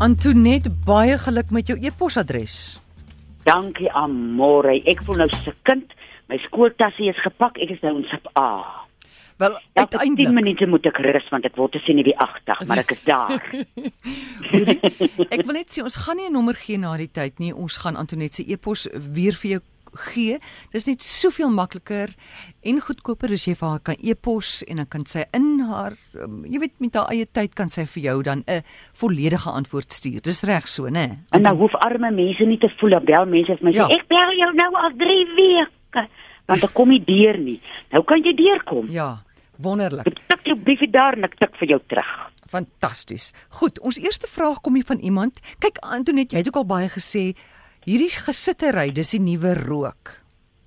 Antoinette, baie geluk met jou e-posadres. Dankie Amore. Ek voel nou se kind. My skooltassie is gepak. Ek is nou in sub A. Wel, Elke 10 uiteindelik. minute moet ek rus want ek word te sien die 80, maar ek is daar. Hoorie, Ek wil net sê ons gaan nie 'n nommer gee na die tyd nie. Ons gaan Antoinette se e-pos weer vir jou gee. Dis net soveel makliker en goedkoper as jy vir haar kan e-pos en dan kan sy in haar um, jy weet met haar eie tyd kan sy vir jou dan 'n volledige antwoord stuur. Dis reg so, né? En nou hoef arme mense nie te voel dat bel mense vir my Ja. sê ek bel jou nou al 3 weke. Want ek kom nie deur nie. Nou kan jy deurkom. Ja, wonderlik. Ek tik jou briefie daar en ek tik vir jou terug. Fantasties. Goed, ons eerste vraag kom hier van iemand. Kyk Antoinette, jy het ook al baie gesê hierdie gesittery, dis die nuwe rook.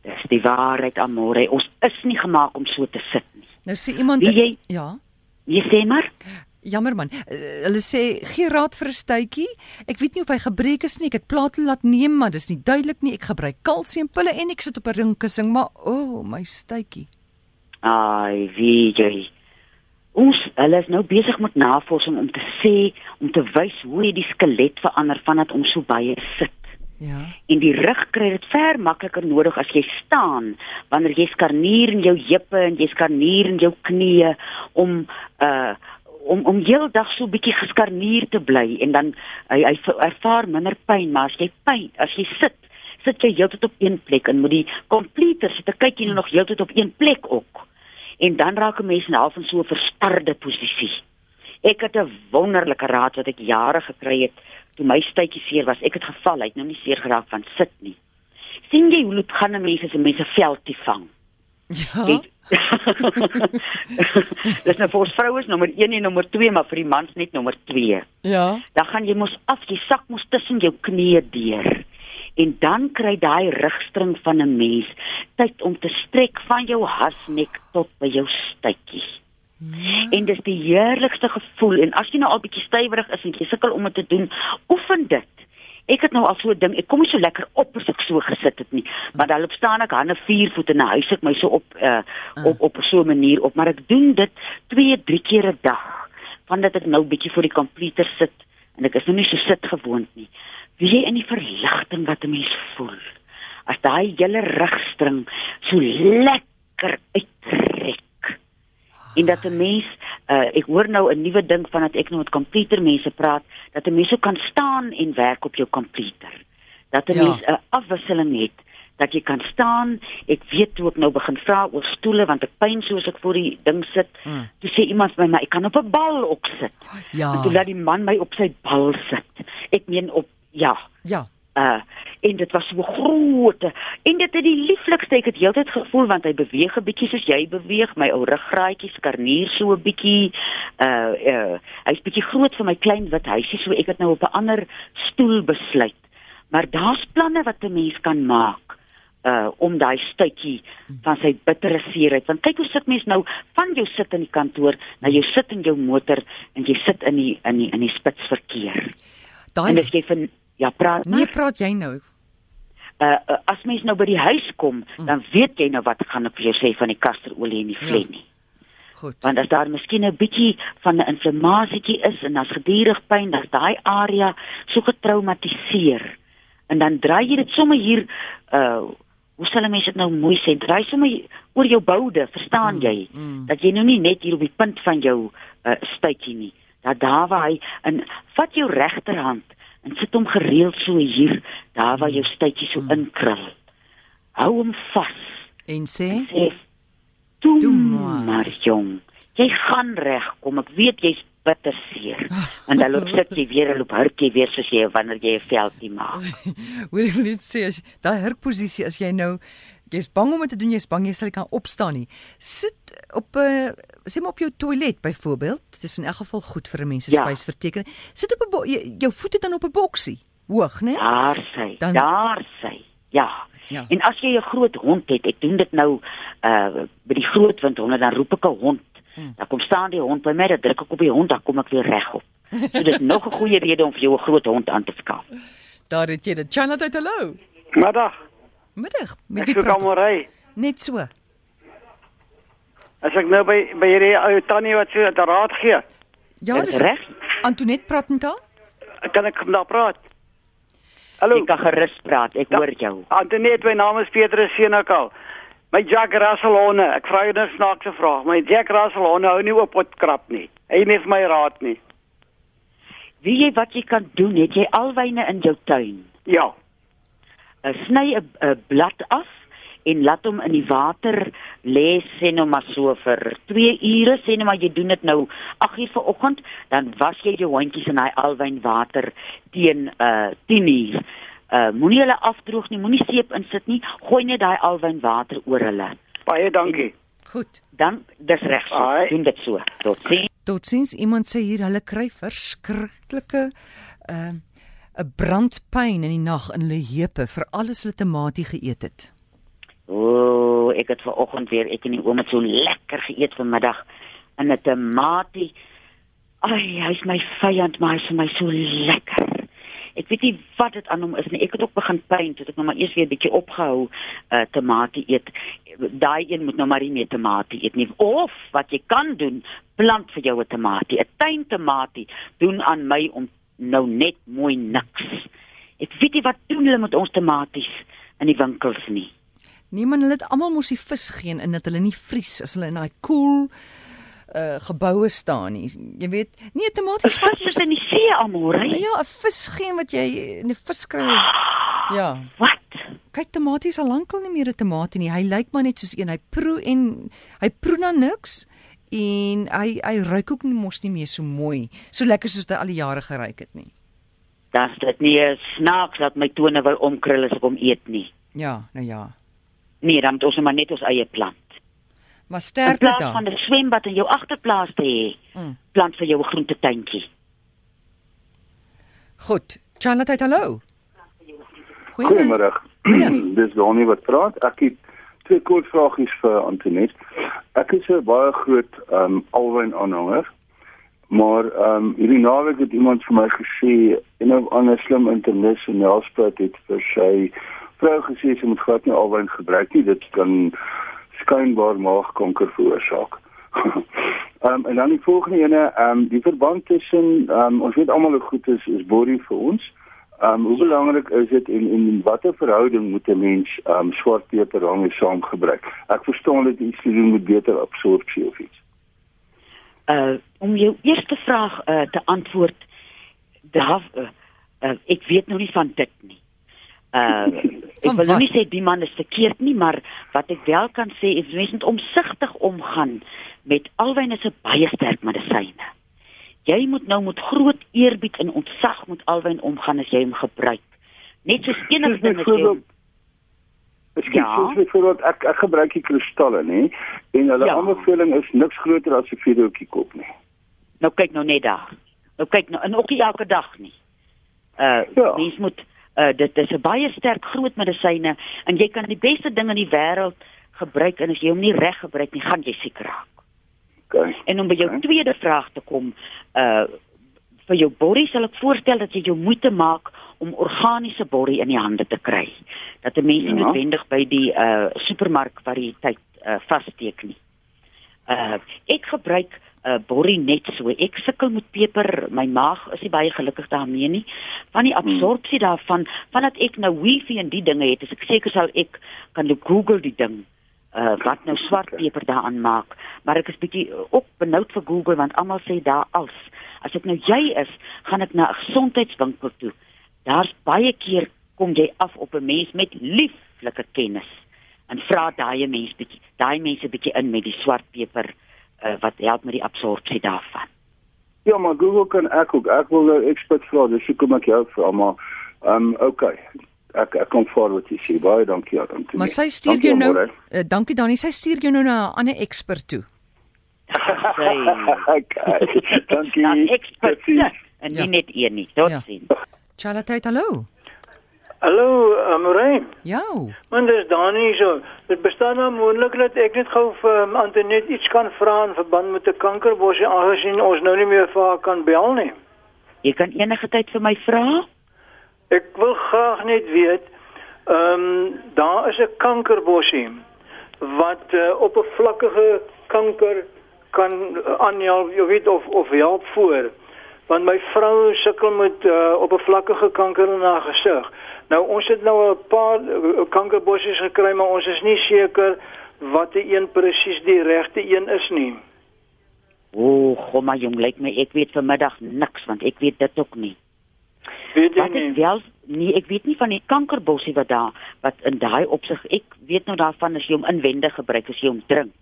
Dis die waarheid Amore. Ons is nie gemaak om so te sit nie. Nou sê iemand Wie jy- ja. Jy sê maar Jammer man. Uh, hulle sê gee raad vir 'n stytjie. Ek weet nie of hy gebreek is nie. Ek het plate laat neem, maar dis nie duidelik nie. Ek gebruik kalsiumpille en ek sit op 'n ringkussing, maar o, oh, my stytjie. Ai, wie jy. Ons hulle is nou besig met navorsing om te sê om te wys hoe jy die skelet verander vandat ons so baie sit. Ja. En die rug kry dit ver makliker nodig as jy staan wanneer jy skarnier in jou heupe en jy skarnier in jou knieë om uh om om heeldag so bietjie geskarnier te bly en dan hy, hy ervaar minder pyn maar as jy pyn as jy sit sit jy heeltyd op een plek en met die komputer sit ek kyk jy nou nog heeltyd op een plek ook en dan raak 'n mens half in so 'n verstarde posisie ek het 'n wonderlike raad wat ek jare gekry het toe my stytjie seer was ek het geval hy het nou nie seer geraak van sit nie sien jy hoe loop gaan 'n mens as 'n mens 'n veldjie vang Ja. Dis nou vir ons vroue is nommer 1 en nommer 2, maar vir die mans net nommer 2. Ja. Dan gaan jy mos af, jy sak mos tussen jou knieë deur. En dan kry daai rugstring van 'n mens tyd om te strek van jou hasnek tot by jou stytjie. En dis die heerlikste gevoel en as jy nou al bietjie stywerig is en jy sukkel om dit te doen, oefen dit. Ek het nou al so 'n ding, ek kom nie so lekker op as ek so gesit het nie, maar dan loop staan ek hande vier voet in 'n huis ek my so op uh, op op so 'n manier op, maar ek doen dit 2, 3 keer 'n dag. Vandat ek nou bietjie voor die komputer sit en ek is nou nie so sit gewoond nie. Wie jy in die verligting wat 'n mens voel. As daai hele rugstring so lekker uittrek en dat 'n mens uh, ek hoor nou 'n nuwe ding van dat ek nou met komputermense praat dat 'n mens so kan staan en werk op jou komputer. Dat 'n Ja. mens 'n afwisseling het dat jy kan staan. Ek weet toe ek nou begin vra oor stoele want ek pyn soos ek voor die ding sit. Mm. Toe sê iemand vir my maar ek kan op 'n bal ook sit. Ja. En toe laat die man my op sy bal sit. Ek meen op ja, Ja. Uh en dit was so groot. En dit het die lieflikste ek het heeltyd gevoel want hy beweeg 'n bietjie soos jy beweeg. My ou ruggraatjie skarnier so 'n bietjie uh uh hy's bietjie groot vir my klein wit huisie so ek het nou op 'n ander stoel besluit. Maar daar's planne wat 'n mens kan maak uh om daai stukkie van sy bittere seerheid. Want kyk hoe sit mens nou van jou sit in die kantoor na jou sit in jou motor en jy sit in die in die in die spitsverkeer en Daai as jy van ja praat maar Nee, praat jy nou? uh, uh, as mens nou by die huis kom, dan weet jy nou wat gaan ek vir jou sê van die kasterolie en die Ja. vlei nie. Goed. Want as daar miskien 'n bietjie van 'n inflammasietjie is en as gedurig pyn, dan is daai area so getraumatiseer. En dan draai jy dit sommer hier uh hoe sal 'n mens dit nou mooi sê? Draai sommer oor jou boude, verstaan jy? mm. Dat jy nou nie net hier op die punt van jou uh stuitjie nie. Dat daar waar hy en vat jou regterhand en sit hom gereeld so hier, daar waar jou stuitjie so inkrul. Hou hom vas. En sê Sê toe Toe maar." maar jong. Jy gaan regkom. Ek weet jy's bitter seer. En dan loop sit jy weer en loop hurk jy weer soos jy wanneer jy 'n veldjie maak. Hoor ek net sê as daai hurkposisie as jy nou jy's bang om dit te doen, jy's bang jy sal nie kan opstaan nie. Sit op 'n uh, sê maar op jou toilet byvoorbeeld. Dit is in elk geval goed vir 'n mens se Ja. spysvertering. Sit op 'n jou voete dan op 'n boksie. Hoog, né? Daar sy. Dan- Daar sy. Ja. Ja. En as jy 'n groot hond het, ek doen dit nou uh by die groot windhonde, dan roep ek 'n hond. Hmm. Dan kom staan die hond by my, dan druk ek op die hond, dan kom ek weer regop. So dit is nog 'n goeie rede om vir jou 'n groot hond aan te skaf. Daar het jy dit. Chanat hallo. Middag. Middag. Met Ek wie praat? almal ry. Net so. As ek nou by by hierdie ou tannie wat so 'n raad gee. Ja, Is dis reg? Antoinette praat met haar. kan ek nou praat? Hallo. Ek kan gerus praat. Ek Ja. hoor jou. Antoinette, my naam is Petrus Senekal. My Jack Russell honde, ek vra jou nou snaakse vraag. My Jack Russell honde hou nie op pot krap nie. Hy neef my raad nie. Weet jy wat jy kan doen? Het jy alwyne in jou tuin? Ja. Uh, sny 'n 'n blad af en laat hom in die water lê sê nou maar so vir 2 ure sê nou maar jy doen dit nou 8 uur vanoggend dan was jy jou hondjies in daai alwyn water teen uh 10 uur. Uh moenie hulle afdroog nie, moenie seep insit nie, gooi net daai alwyn water oor hulle. Baie dankie. Goed. Dan dis reg so. Ai. Doen dit so. Totsiens. Totsiens iemand sê hier hulle kry verskriklike uh 'n brandpyn in die nag in hulle heupe vir alles hulle tamatie geëet het. O, ek het vanoggend weer ek en die het so lekker geëet vanmiddag in 'n tamatie. Ai, hy's my vyand, maar hy's vir my so lekker. Ek weet nie wat dit aan hom is nie. Ek het ook begin pyn toe ek nou maar eers weer 'n bietjie opgehou uh tamatie eet. Daai een moet nou maar nie meer tamatie eet nie. Of wat jy kan doen, plant vir jou 'n tamatie, 'n tuin tamatie. Doen aan my om nou net mooi niks. Ek weet nie wat doen hulle met ons tamaties in die winkels nie. Nee man, hulle het almal mos die vis geen in dat hulle nie vries as hulle in daai koel uh geboue staan nie. Jy weet, nee tamaties Vis is in die see hè? Ja, 'n vis geen wat jy in 'n vis kry. Ja. Wat? Kyk, tamaties al lankal nie meer 'n tamatie nie. Hy lyk maar net soos een. Hy proe en hy proe na niks en hy hy ruik ook nie mos nie meer so mooi. So lekker soos hy al die jare geruik het nie. Das dit nie 'n snaaks dat my tone wil omkrul as ek hom eet nie. Ja, nou ja. Nee, dan moet ons hom maar net ons eie plant. Maar In sterkte plaas dan. van 'n swembad in jou agterplaas te hê, Mm. plant vir jou 'n groentetuintjie. Goed. Charlotte, hallo. Goeiemôre. Dis Donnie wat praat. Ek het twee kort vragies vir Antoinette. Ek is 'n baie groot ehm um, alwyn aanhanger. Maar ehm um, hierdie naweek het iemand vir my gesê en 'n ander slim internis in Nelspruit het vir sy vrou gesê sy moet glad nie alwyn gebruik nie. Dit kan skynbaar maagkanker veroorsaak. Ehm um, en dan die volgende ene, ehm um, die verband tussen ehm um, ons weet almal hoe goed is is borie vir ons. Ehm um, hoe belangrik is dit en en watter verhouding moet 'n mens ehm um, swart peper daarmee saam gebruik? Ek verstaan dit iets te doen met beter absorpsie of iets. Uh om jou eerste vraag uh te antwoord, daar uh, uh, ek weet nou nie van dit nie. Uh ek wil nou nie sê die man is verkeerd nie, maar wat ek wel kan sê is mense moet omsigtig omgaan met alwyn is 'n baie sterk medisyne. Jy moet nou met groot eerbied en ontzag met alwyn omgaan as jy hom gebruik. Net soos enige ding as jy Ek Ja. sê voordat ek ek gebruik die kristalle nê en hulle ja. aanbeveling is niks groter as 'n vierhoekie kop nie. Nou kyk nou net daar. Nou kyk nou en ook nie elke dag nie. Uh Ja. mens moet uh dit is 'n baie sterk groot medisyne en jy kan die beste ding in die wêreld gebruik en as jy hom nie reg gebruik nie, gaan jy siek raak. Okay. En om by jou Okay. tweede vraag te kom, uh vir jou borrie sal ek voorstel dat jy jou moeite maak om organiese borrie in die hande te kry. Dat 'n mens nie Ja. noodwendig by die uh supermark variëteit uh vassteek nie. Uh ek gebruik uh borrie net so. Ek sukkel met peper, my maag is nie baie gelukkig daarmee nie. Van die absorpsie daarvan, vandat ek nou wifi en die dinge het, is ek seker sal ek kan Google die ding uh wat nou swart peper daaraan maak. Maar ek is bietjie ook benoud vir Google want almal sê daar als. As ek nou jy is, gaan ek na 'n gesondheidswinkel toe. Daar's baie keer kom jy af op 'n mens met lieflike kennis en vra daai mens bietjie, daai mense bietjie in met die swart peper uh, wat help met die absorpsie daarvan. Ja, maar Google kan ek ook. Ek wil nou expert vra, dis hoekom ek jou vra, maar ehm um, okay. Ek ek kom voor wat jy sê. Baie dankie aan Antoinette. Maar sy stuur Dankie, jou nou uh, dankie Dani, sy stuur jou nou na 'n ander ekspert toe. Sy okay. Dankie. dan expert Totsiens. en nie Ja. net een nie. Tot Ja. sien. Charlotte, hallo. Hallo, Amorey. Ja. Man, dis Dani so. Dit bestaan nou moontlik dat ek net gou vir um, Antoinette iets kan vra in verband met 'n kankerbosie aangesien ons nou nie meer vir haar kan bel nie. Jy kan enige tyd vir my vra. Ek wil graag net weet, ehm um, daar is 'n kankerbosie wat uh, oppervlakkige kanker kan uh, aanhelp, jy weet of of help voor. want my vrou sukkel met uh, oppervlakkige kanker in haar gesig. Nou ons het nou 'n paar kankerbossies gekry, maar ons is nie seker watter een presies die regte een is nie. O, oh, maar jong, lyk my ek weet vanmiddag niks want ek weet dit ook nie. Weet jy Wat nie? wel nee, ek weet nie van die kankerbossie wat daar wat in daai opsig ek weet nou daarvan as jy hom inwendig gebruik as jy hom drink.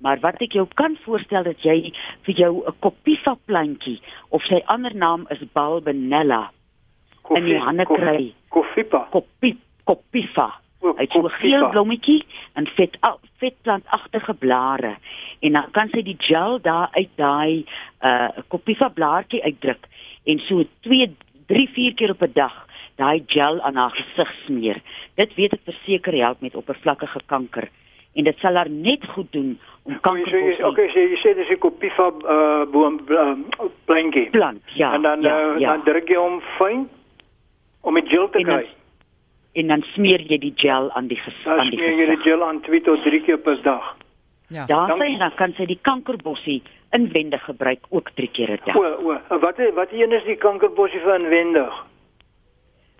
Maar wat ek jou kan voorstel dat jy vir jou 'n Copifa plantjie of sy ander naam is Balbenella in die hande kry. Koffipa. Copi Copifa. O, Hy het so 'n geel blommetjie en vet vetplantagtige blare en dan kan sy die gel daar uit daai uh Copifa blaartjie uitdruk en so 2 3 4 keer op 'n dag daai gel aan haar gesig smeer. Dit weet ek verseker help met oppervlakkige kanker en dit sal haar net goed doen om Okay, so jy, kanker okay, so jy sê dis 'n Koffipa uh, boom uh, plantjie. plant. Ja. en dan ja, uh, ja. dan druk jy hom fyn om die gel te En dan- kry. en dan smeer jy die gel aan die gesig Dan aan die smeer jy die gesig. gel aan 2 tot 3 keer per dag. Ja. Daar Dankie. sy dan kan sy die kankerbossie inwendig gebruik ook 3 keer 'n dag. O, o, wat wat een is die kankerbossie vir inwendig?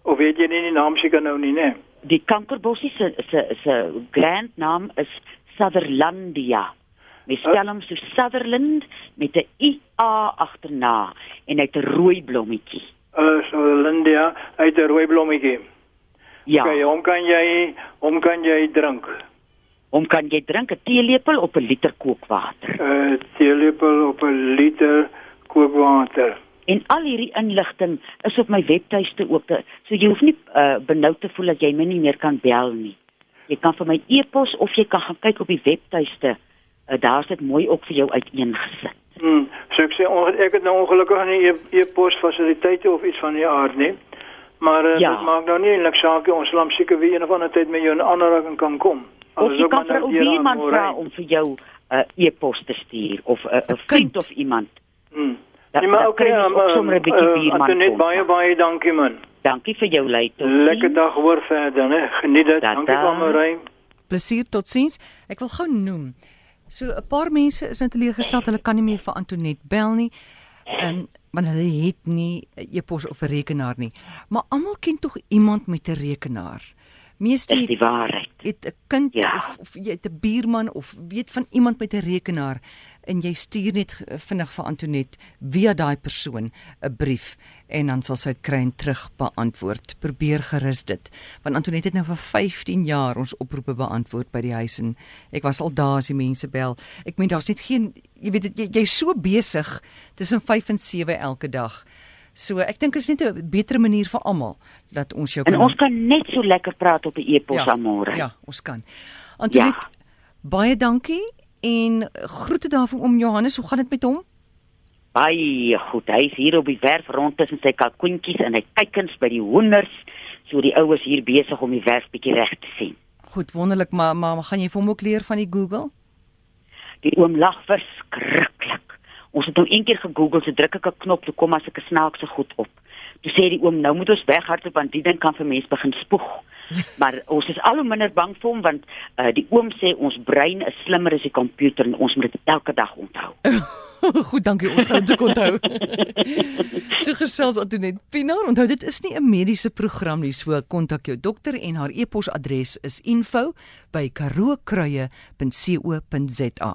Of weet jy nie die naam seker nou nie, né? Die kankerbossie se se se grand naam is Sutherlandia. Mens spel hom so Sutherland met 'n I A agterna en hy het 'n rooi blommetjie. Uh so Lindia uit 'n rooi blommetjie. Ja, Okay, hom kan jy hom kan jy drink. Hom kan jy drink 'n teelepel op 'n liter kookwater. 'n uh, Teelepel op 'n liter kookwater. En al hierdie inligting is op my webtuiste ook. Te, so jy hoef nie uh, benoud te voel dat jy my nie meer kan bel nie. Jy kan vir my e-pos of jy kan gaan kyk op die webtuiste. Uh, Daar's dit mooi ook vir jou uiteengesit. Hmm, so ek sê onge- ek het nou ongelukkig nie e- e-pos fasiliteite of iets van die aard nie. Maar uh, Ja. dit maak nou nie eintlik saak nie. ons sal seker weer een of ander tyd met jou in aanraking kan kom. Of jy kan vir nou hier aan buurman vra om vir jou 'n uh, e-pos te stuur of 'n uh, 'n kind. vriend of iemand. Hmm. Dat- nee, maar dat okay, um, ook sommer 'n bietjie uh, buurman Antoinette, kontak. baie baie dankie man. Dankie vir jou lei tot. Lekker dag hoor verder, né? Geniet dit. Da-da. Dankie van Marijn. Plesier totsiens. Ek wil gou noem. So 'n paar mense is nou teleeggestel, hulle kan nie meer vir Antonet bel nie. En want hulle het nie 'n e-pos of 'n rekenaar nie. Maar almal ken tog iemand met 'n rekenaar. Meeste Dis het, die waarheid. Het 'n kind Ja. of, of jy het 'n buurman of weet van iemand met 'n rekenaar en jy stuur net vinnig vir Antonet via daai persoon 'n brief en dan sal sy dit kry en terug beantwoord. Probeer gerus dit. Want Antonet het nou vir 15 jaar ons oproepe beantwoord by die huis en ek was al daar as die mense bel. Ek meen daar's net geen jy weet dit, jy jy's so besig tussen 5 en 7 elke dag. So ek dink dit is net 'n beter manier vir almal dat ons jou En kan ons kan net so lekker praat op 'n e-pos Ja, môre. Ja, ons kan. Antoinette, Ja. baie dankie en groete daar vir oom Johannes. Hoe gaan dit met hom? Baie goed. Hy is hier op die werf rond tussen sy kalkoentjies en hy kykens by die hoenders. So die oues hier besig om die werf bietjie reg te sien. Goed, wonderlik, maar maar gaan jy vir hom ook leer van die Google? Die oom lag verskriklik. Ons het nou een keer gegoogel, so druk ek 'n knop, toe kom as ek 'n snaakse goed op. Toe sê die oom, nou moet ons weghardloop want die ding kan vir mense begin spoeg. Maar ons is al hoe minder bang vir hom want uh, die oom sê ons brein is slimmer as die komputer en ons moet dit elke dag onthou. Goed, dankie. Ons gaan dit onthou. so gesels Antoinette Pinaar. Onthou dit is nie 'n mediese program nie. So kontak jou dokter en haar e-posadres is info@karookruie.co.za.